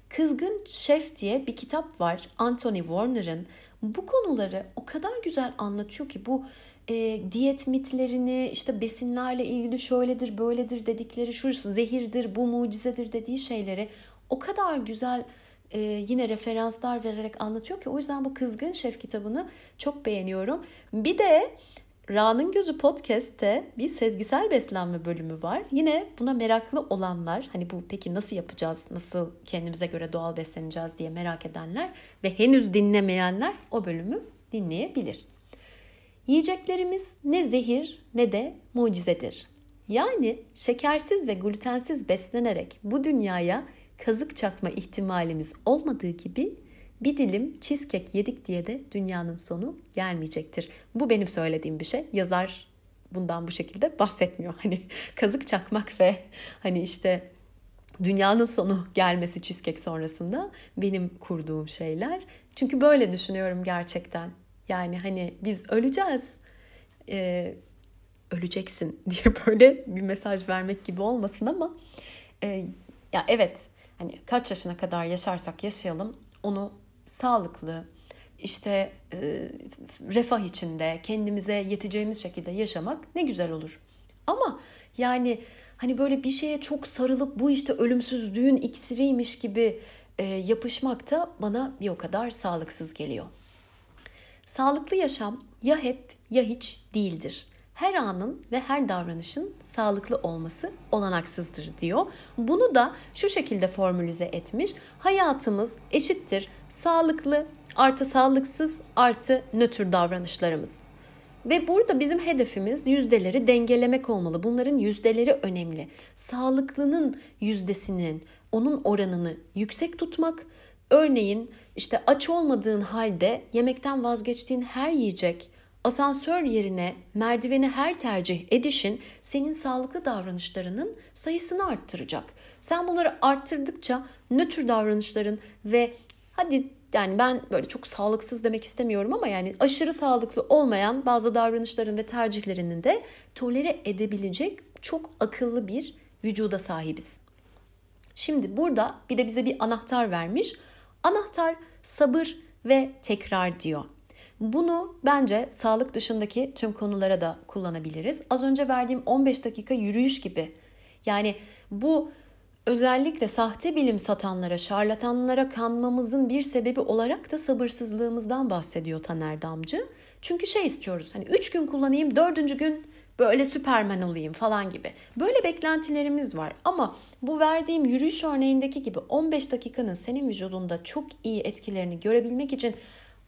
Kızgın Şef diye bir kitap var. Anthony Warner'ın bu konuları o kadar güzel anlatıyor ki bu e, diyet mitlerini işte besinlerle ilgili şöyledir böyledir dedikleri şu zehirdir bu mucizedir dediği şeyleri o kadar güzel e, yine referanslar vererek anlatıyor ki o yüzden bu Kızgın Şef kitabını çok beğeniyorum. Bir de Ra'nın Gözü Podcast'te bir sezgisel beslenme bölümü var. Yine buna meraklı olanlar, hani bu peki nasıl yapacağız, nasıl kendimize göre doğal besleneceğiz diye merak edenler ve henüz dinlemeyenler o bölümü dinleyebilir. Yiyeceklerimiz ne zehir ne de mucizedir. Yani şekersiz ve glutensiz beslenerek bu dünyaya kazık çakma ihtimalimiz olmadığı gibi bir dilim cheesecake yedik diye de dünyanın sonu gelmeyecektir. Bu benim söylediğim bir şey. Yazar bundan bu şekilde bahsetmiyor. Hani kazık çakmak ve hani işte dünyanın sonu gelmesi cheesecake sonrasında benim kurduğum şeyler. Çünkü böyle düşünüyorum gerçekten. Yani hani biz öleceğiz. Ee, öleceksin (laughs) diye böyle bir mesaj vermek gibi olmasın ama e, ya evet hani kaç yaşına kadar yaşarsak yaşayalım onu sağlıklı işte e, refah içinde kendimize yeteceğimiz şekilde yaşamak ne güzel olur. Ama yani hani böyle bir şeye çok sarılıp bu işte ölümsüzlüğün iksiriymiş gibi e, yapışmak da bana bir o kadar sağlıksız geliyor. Sağlıklı yaşam ya hep ya hiç değildir. Her anın ve her davranışın sağlıklı olması olanaksızdır diyor. Bunu da şu şekilde formülize etmiş. Hayatımız eşittir sağlıklı artı sağlıksız artı nötr davranışlarımız. Ve burada bizim hedefimiz yüzdeleri dengelemek olmalı. Bunların yüzdeleri önemli. Sağlıklının yüzdesinin, onun oranını yüksek tutmak. Örneğin işte aç olmadığın halde yemekten vazgeçtiğin her yiyecek, asansör yerine merdiveni her tercih edişin senin sağlıklı davranışlarının sayısını arttıracak. Sen bunları arttırdıkça nötr davranışların ve hadi yani ben böyle çok sağlıksız demek istemiyorum ama yani aşırı sağlıklı olmayan bazı davranışların ve tercihlerinin de tolere edebilecek çok akıllı bir vücuda sahibiz. Şimdi burada bir de bize bir anahtar vermiş. Anahtar sabır ve tekrar diyor. Bunu bence sağlık dışındaki tüm konulara da kullanabiliriz. Az önce verdiğim 15 dakika yürüyüş gibi. Yani bu özellikle sahte bilim satanlara, şarlatanlara kanmamızın bir sebebi olarak da sabırsızlığımızdan bahsediyor Taner Damcı. Çünkü şey istiyoruz hani 3 gün kullanayım 4. gün böyle süpermen olayım falan gibi. Böyle beklentilerimiz var ama bu verdiğim yürüyüş örneğindeki gibi 15 dakikanın senin vücudunda çok iyi etkilerini görebilmek için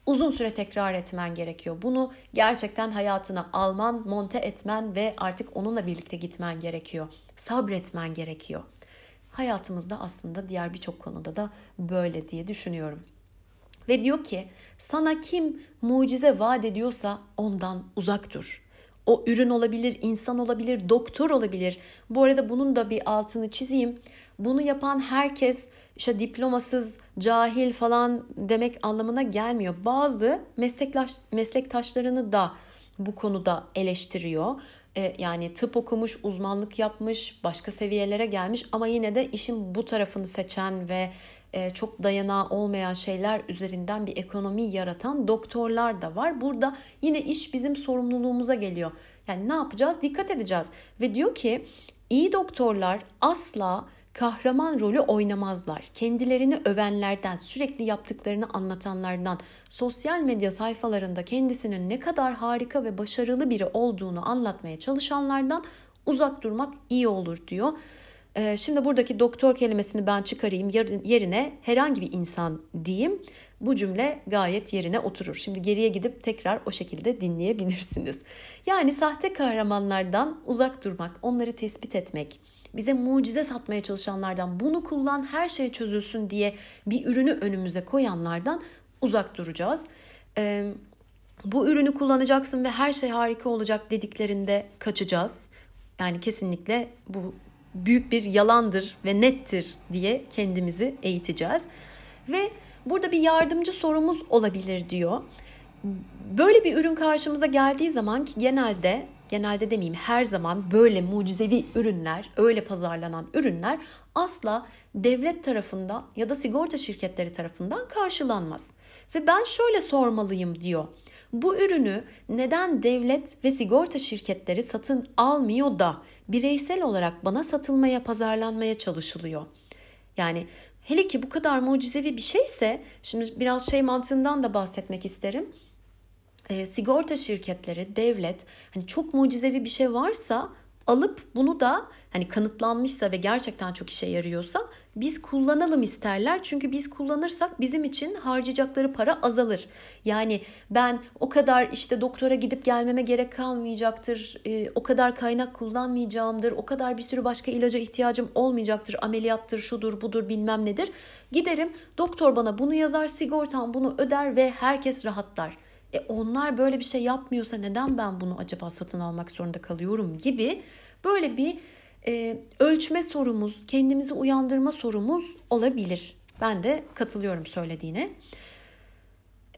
uzun süre tekrar etmen gerekiyor. Bunu gerçekten hayatına alman, monte etmen ve artık onunla birlikte gitmen gerekiyor. Sabretmen gerekiyor hayatımızda aslında diğer birçok konuda da böyle diye düşünüyorum. Ve diyor ki sana kim mucize vaat ediyorsa ondan uzak dur. O ürün olabilir, insan olabilir, doktor olabilir. Bu arada bunun da bir altını çizeyim. Bunu yapan herkes işte diplomasız, cahil falan demek anlamına gelmiyor. Bazı mesleklaş, meslektaşlarını da bu konuda eleştiriyor. E, yani tıp okumuş, uzmanlık yapmış, başka seviyelere gelmiş ama yine de işin bu tarafını seçen ve e, çok dayanağı olmayan şeyler üzerinden bir ekonomi yaratan doktorlar da var. Burada yine iş bizim sorumluluğumuza geliyor. Yani ne yapacağız? Dikkat edeceğiz. Ve diyor ki iyi doktorlar asla kahraman rolü oynamazlar. Kendilerini övenlerden, sürekli yaptıklarını anlatanlardan, sosyal medya sayfalarında kendisinin ne kadar harika ve başarılı biri olduğunu anlatmaya çalışanlardan uzak durmak iyi olur diyor. Ee, şimdi buradaki doktor kelimesini ben çıkarayım yerine herhangi bir insan diyeyim. Bu cümle gayet yerine oturur. Şimdi geriye gidip tekrar o şekilde dinleyebilirsiniz. Yani sahte kahramanlardan uzak durmak, onları tespit etmek, bize mucize satmaya çalışanlardan bunu kullan her şey çözülsün diye bir ürünü önümüze koyanlardan uzak duracağız. Ee, bu ürünü kullanacaksın ve her şey harika olacak dediklerinde kaçacağız. Yani kesinlikle bu büyük bir yalandır ve nettir diye kendimizi eğiteceğiz. Ve burada bir yardımcı sorumuz olabilir diyor. Böyle bir ürün karşımıza geldiği zaman ki genelde genelde demeyeyim her zaman böyle mucizevi ürünler, öyle pazarlanan ürünler asla devlet tarafından ya da sigorta şirketleri tarafından karşılanmaz. Ve ben şöyle sormalıyım diyor. Bu ürünü neden devlet ve sigorta şirketleri satın almıyor da bireysel olarak bana satılmaya, pazarlanmaya çalışılıyor? Yani hele ki bu kadar mucizevi bir şeyse, şimdi biraz şey mantığından da bahsetmek isterim e, sigorta şirketleri, devlet hani çok mucizevi bir şey varsa alıp bunu da hani kanıtlanmışsa ve gerçekten çok işe yarıyorsa biz kullanalım isterler. Çünkü biz kullanırsak bizim için harcayacakları para azalır. Yani ben o kadar işte doktora gidip gelmeme gerek kalmayacaktır. E, o kadar kaynak kullanmayacağımdır. O kadar bir sürü başka ilaca ihtiyacım olmayacaktır. Ameliyattır, şudur, budur bilmem nedir. Giderim doktor bana bunu yazar, sigortam bunu öder ve herkes rahatlar. E onlar böyle bir şey yapmıyorsa neden ben bunu acaba satın almak zorunda kalıyorum gibi böyle bir e, ölçme sorumuz, kendimizi uyandırma sorumuz olabilir. Ben de katılıyorum söylediğine.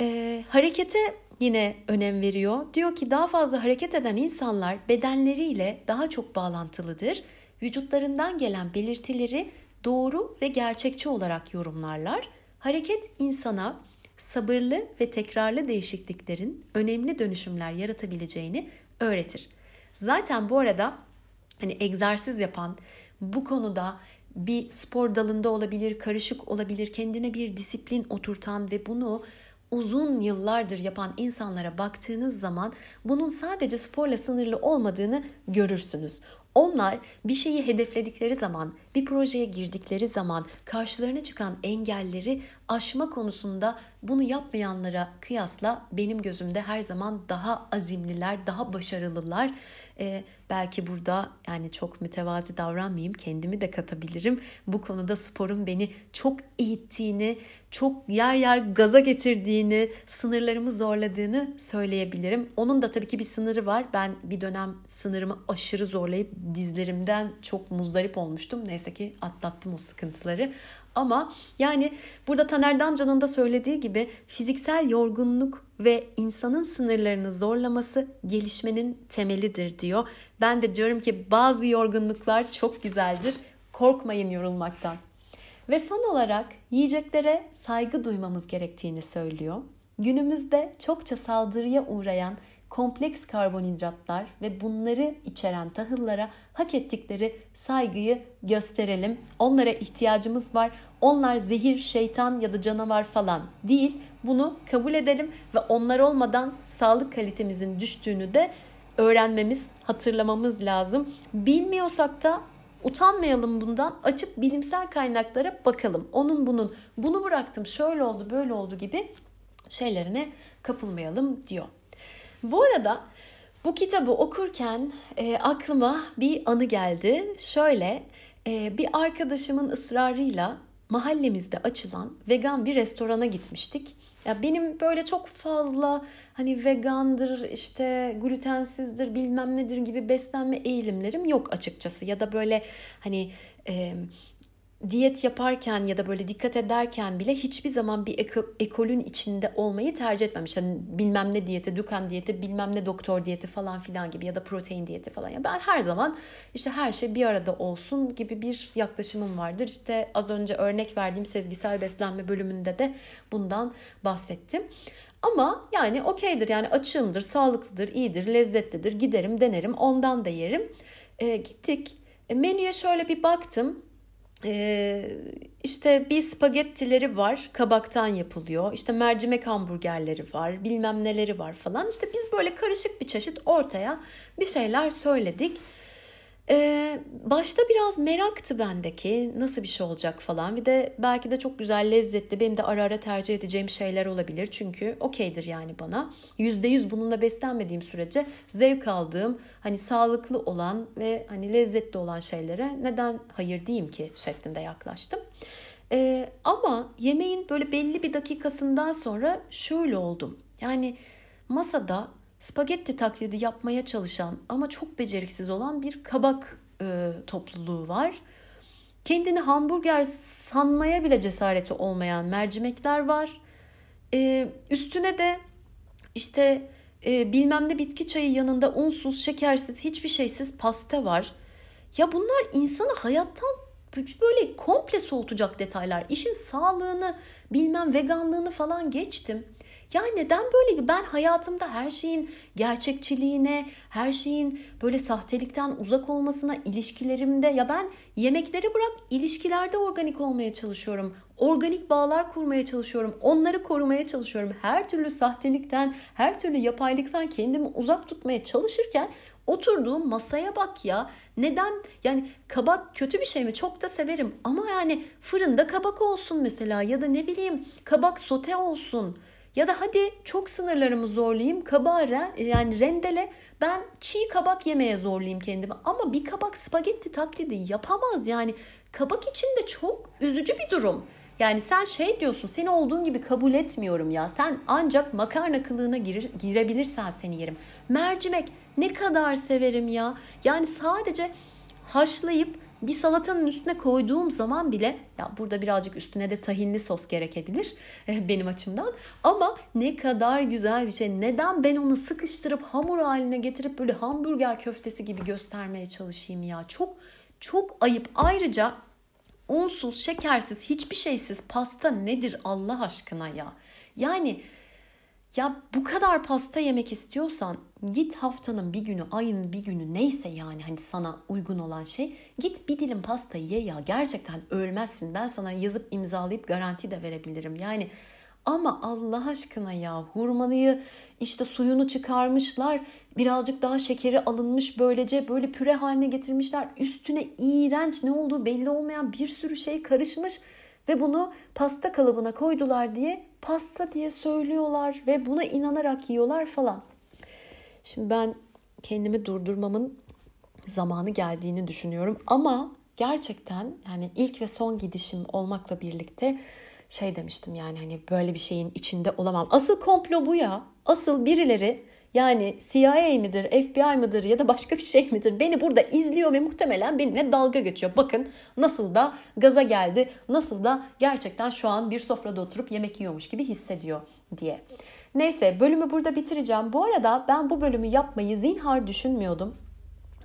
E, harekete yine önem veriyor. Diyor ki daha fazla hareket eden insanlar bedenleriyle daha çok bağlantılıdır. Vücutlarından gelen belirtileri doğru ve gerçekçi olarak yorumlarlar. Hareket insana sabırlı ve tekrarlı değişikliklerin önemli dönüşümler yaratabileceğini öğretir. Zaten bu arada hani egzersiz yapan, bu konuda bir spor dalında olabilir, karışık olabilir, kendine bir disiplin oturtan ve bunu uzun yıllardır yapan insanlara baktığınız zaman bunun sadece sporla sınırlı olmadığını görürsünüz. Onlar bir şeyi hedefledikleri zaman, bir projeye girdikleri zaman karşılarına çıkan engelleri aşma konusunda bunu yapmayanlara kıyasla benim gözümde her zaman daha azimliler, daha başarılılar. Ee, belki burada yani çok mütevazi davranmayayım, kendimi de katabilirim. Bu konuda sporun beni çok eğittiğini, çok yer yer gaza getirdiğini, sınırlarımı zorladığını söyleyebilirim. Onun da tabii ki bir sınırı var. Ben bir dönem sınırımı aşırı zorlayıp dizlerimden çok muzdarip olmuştum. Neyse ki atlattım o sıkıntıları. Ama yani burada Taner Damcan'ın da söylediği gibi fiziksel yorgunluk ve insanın sınırlarını zorlaması gelişmenin temelidir diyor. Ben de diyorum ki bazı yorgunluklar çok güzeldir. Korkmayın yorulmaktan. Ve son olarak yiyeceklere saygı duymamız gerektiğini söylüyor. Günümüzde çokça saldırıya uğrayan kompleks karbonhidratlar ve bunları içeren tahıllara hak ettikleri saygıyı gösterelim. Onlara ihtiyacımız var. Onlar zehir, şeytan ya da canavar falan değil. Bunu kabul edelim ve onlar olmadan sağlık kalitemizin düştüğünü de öğrenmemiz, hatırlamamız lazım. Bilmiyorsak da utanmayalım bundan. Açıp bilimsel kaynaklara bakalım. Onun bunun bunu bıraktım, şöyle oldu, böyle oldu gibi şeylerine kapılmayalım diyor. Bu arada bu kitabı okurken e, aklıma bir anı geldi. Şöyle e, bir arkadaşımın ısrarıyla mahallemizde açılan vegan bir restorana gitmiştik. Ya benim böyle çok fazla hani vegandır, işte glutensizdir, bilmem nedir gibi beslenme eğilimlerim yok açıkçası. Ya da böyle hani e, diyet yaparken ya da böyle dikkat ederken bile hiçbir zaman bir eko, ekolün içinde olmayı tercih etmemiş. Yani bilmem ne diyeti, Dukan diyeti, bilmem ne doktor diyeti falan filan gibi ya da protein diyeti falan. Yani ben her zaman işte her şey bir arada olsun gibi bir yaklaşımım vardır. İşte az önce örnek verdiğim sezgisel beslenme bölümünde de bundan bahsettim. Ama yani okeydir yani açığımdır, sağlıklıdır, iyidir, lezzetlidir, giderim, denerim, ondan da yerim. E, gittik. E, menüye şöyle bir baktım ee, işte bir spagettileri var kabaktan yapılıyor. İşte mercimek hamburgerleri var bilmem neleri var falan. İşte biz böyle karışık bir çeşit ortaya bir şeyler söyledik ee, başta biraz meraktı bendeki nasıl bir şey olacak falan. Bir de belki de çok güzel, lezzetli, benim de ara ara tercih edeceğim şeyler olabilir. Çünkü okeydir yani bana. Yüzde yüz bununla beslenmediğim sürece zevk aldığım, hani sağlıklı olan ve hani lezzetli olan şeylere neden hayır diyeyim ki şeklinde yaklaştım. Ee, ama yemeğin böyle belli bir dakikasından sonra şöyle oldum. Yani masada spagetti taklidi yapmaya çalışan ama çok beceriksiz olan bir kabak e, topluluğu var. Kendini hamburger sanmaya bile cesareti olmayan mercimekler var. E, üstüne de işte e, bilmem ne bitki çayı yanında unsuz, şekersiz, hiçbir şeysiz pasta var. Ya bunlar insanı hayattan böyle komple soğutacak detaylar. İşin sağlığını, bilmem veganlığını falan geçtim. Ya neden böyle bir ben hayatımda her şeyin gerçekçiliğine, her şeyin böyle sahtelikten uzak olmasına, ilişkilerimde ya ben yemekleri bırak ilişkilerde organik olmaya çalışıyorum. Organik bağlar kurmaya çalışıyorum. Onları korumaya çalışıyorum. Her türlü sahtelikten, her türlü yapaylıktan kendimi uzak tutmaya çalışırken oturduğum masaya bak ya. Neden? Yani kabak kötü bir şey mi? Çok da severim. Ama yani fırında kabak olsun mesela ya da ne bileyim kabak sote olsun. Ya da hadi çok sınırlarımı zorlayayım. Kabağı yani rendele ben çiğ kabak yemeye zorlayayım kendimi. Ama bir kabak spagetti taklidi yapamaz yani. Kabak için de çok üzücü bir durum. Yani sen şey diyorsun seni olduğun gibi kabul etmiyorum ya. Sen ancak makarna kılığına girir, girebilirsen seni yerim. Mercimek ne kadar severim ya. Yani sadece haşlayıp bir salatanın üstüne koyduğum zaman bile ya burada birazcık üstüne de tahinli sos gerekebilir eh, benim açımdan. Ama ne kadar güzel bir şey. Neden ben onu sıkıştırıp hamur haline getirip böyle hamburger köftesi gibi göstermeye çalışayım ya. Çok çok ayıp. Ayrıca unsuz, şekersiz, hiçbir şeysiz pasta nedir Allah aşkına ya? Yani ya bu kadar pasta yemek istiyorsan git haftanın bir günü, ayın bir günü neyse yani hani sana uygun olan şey git bir dilim pasta ye ya gerçekten ölmezsin. Ben sana yazıp imzalayıp garanti de verebilirim. Yani ama Allah aşkına ya hurmalıyı işte suyunu çıkarmışlar. Birazcık daha şekeri alınmış böylece böyle püre haline getirmişler. Üstüne iğrenç ne olduğu belli olmayan bir sürü şey karışmış. Ve bunu pasta kalıbına koydular diye pasta diye söylüyorlar ve buna inanarak yiyorlar falan. Şimdi ben kendimi durdurmamın zamanı geldiğini düşünüyorum ama gerçekten yani ilk ve son gidişim olmakla birlikte şey demiştim yani hani böyle bir şeyin içinde olamam. Asıl komplo bu ya. Asıl birileri yani CIA midir, FBI midir ya da başka bir şey midir? Beni burada izliyor ve muhtemelen benimle dalga geçiyor. Bakın nasıl da gaza geldi, nasıl da gerçekten şu an bir sofrada oturup yemek yiyormuş gibi hissediyor diye. Neyse bölümü burada bitireceğim. Bu arada ben bu bölümü yapmayı zinhar düşünmüyordum.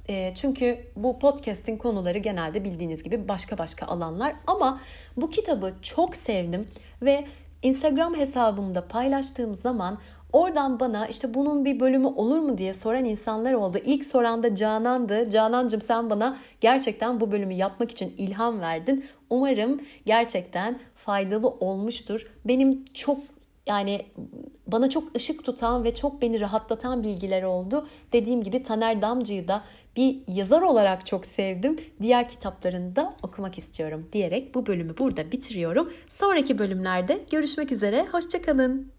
E, çünkü bu podcast'in konuları genelde bildiğiniz gibi başka başka alanlar ama bu kitabı çok sevdim ve Instagram hesabımda paylaştığım zaman Oradan bana işte bunun bir bölümü olur mu diye soran insanlar oldu. İlk soran da Canan'dı. Canancım sen bana gerçekten bu bölümü yapmak için ilham verdin. Umarım gerçekten faydalı olmuştur. Benim çok yani bana çok ışık tutan ve çok beni rahatlatan bilgiler oldu. Dediğim gibi Taner Damcı'yı da bir yazar olarak çok sevdim. Diğer kitaplarını da okumak istiyorum diyerek bu bölümü burada bitiriyorum. Sonraki bölümlerde görüşmek üzere. Hoşçakalın.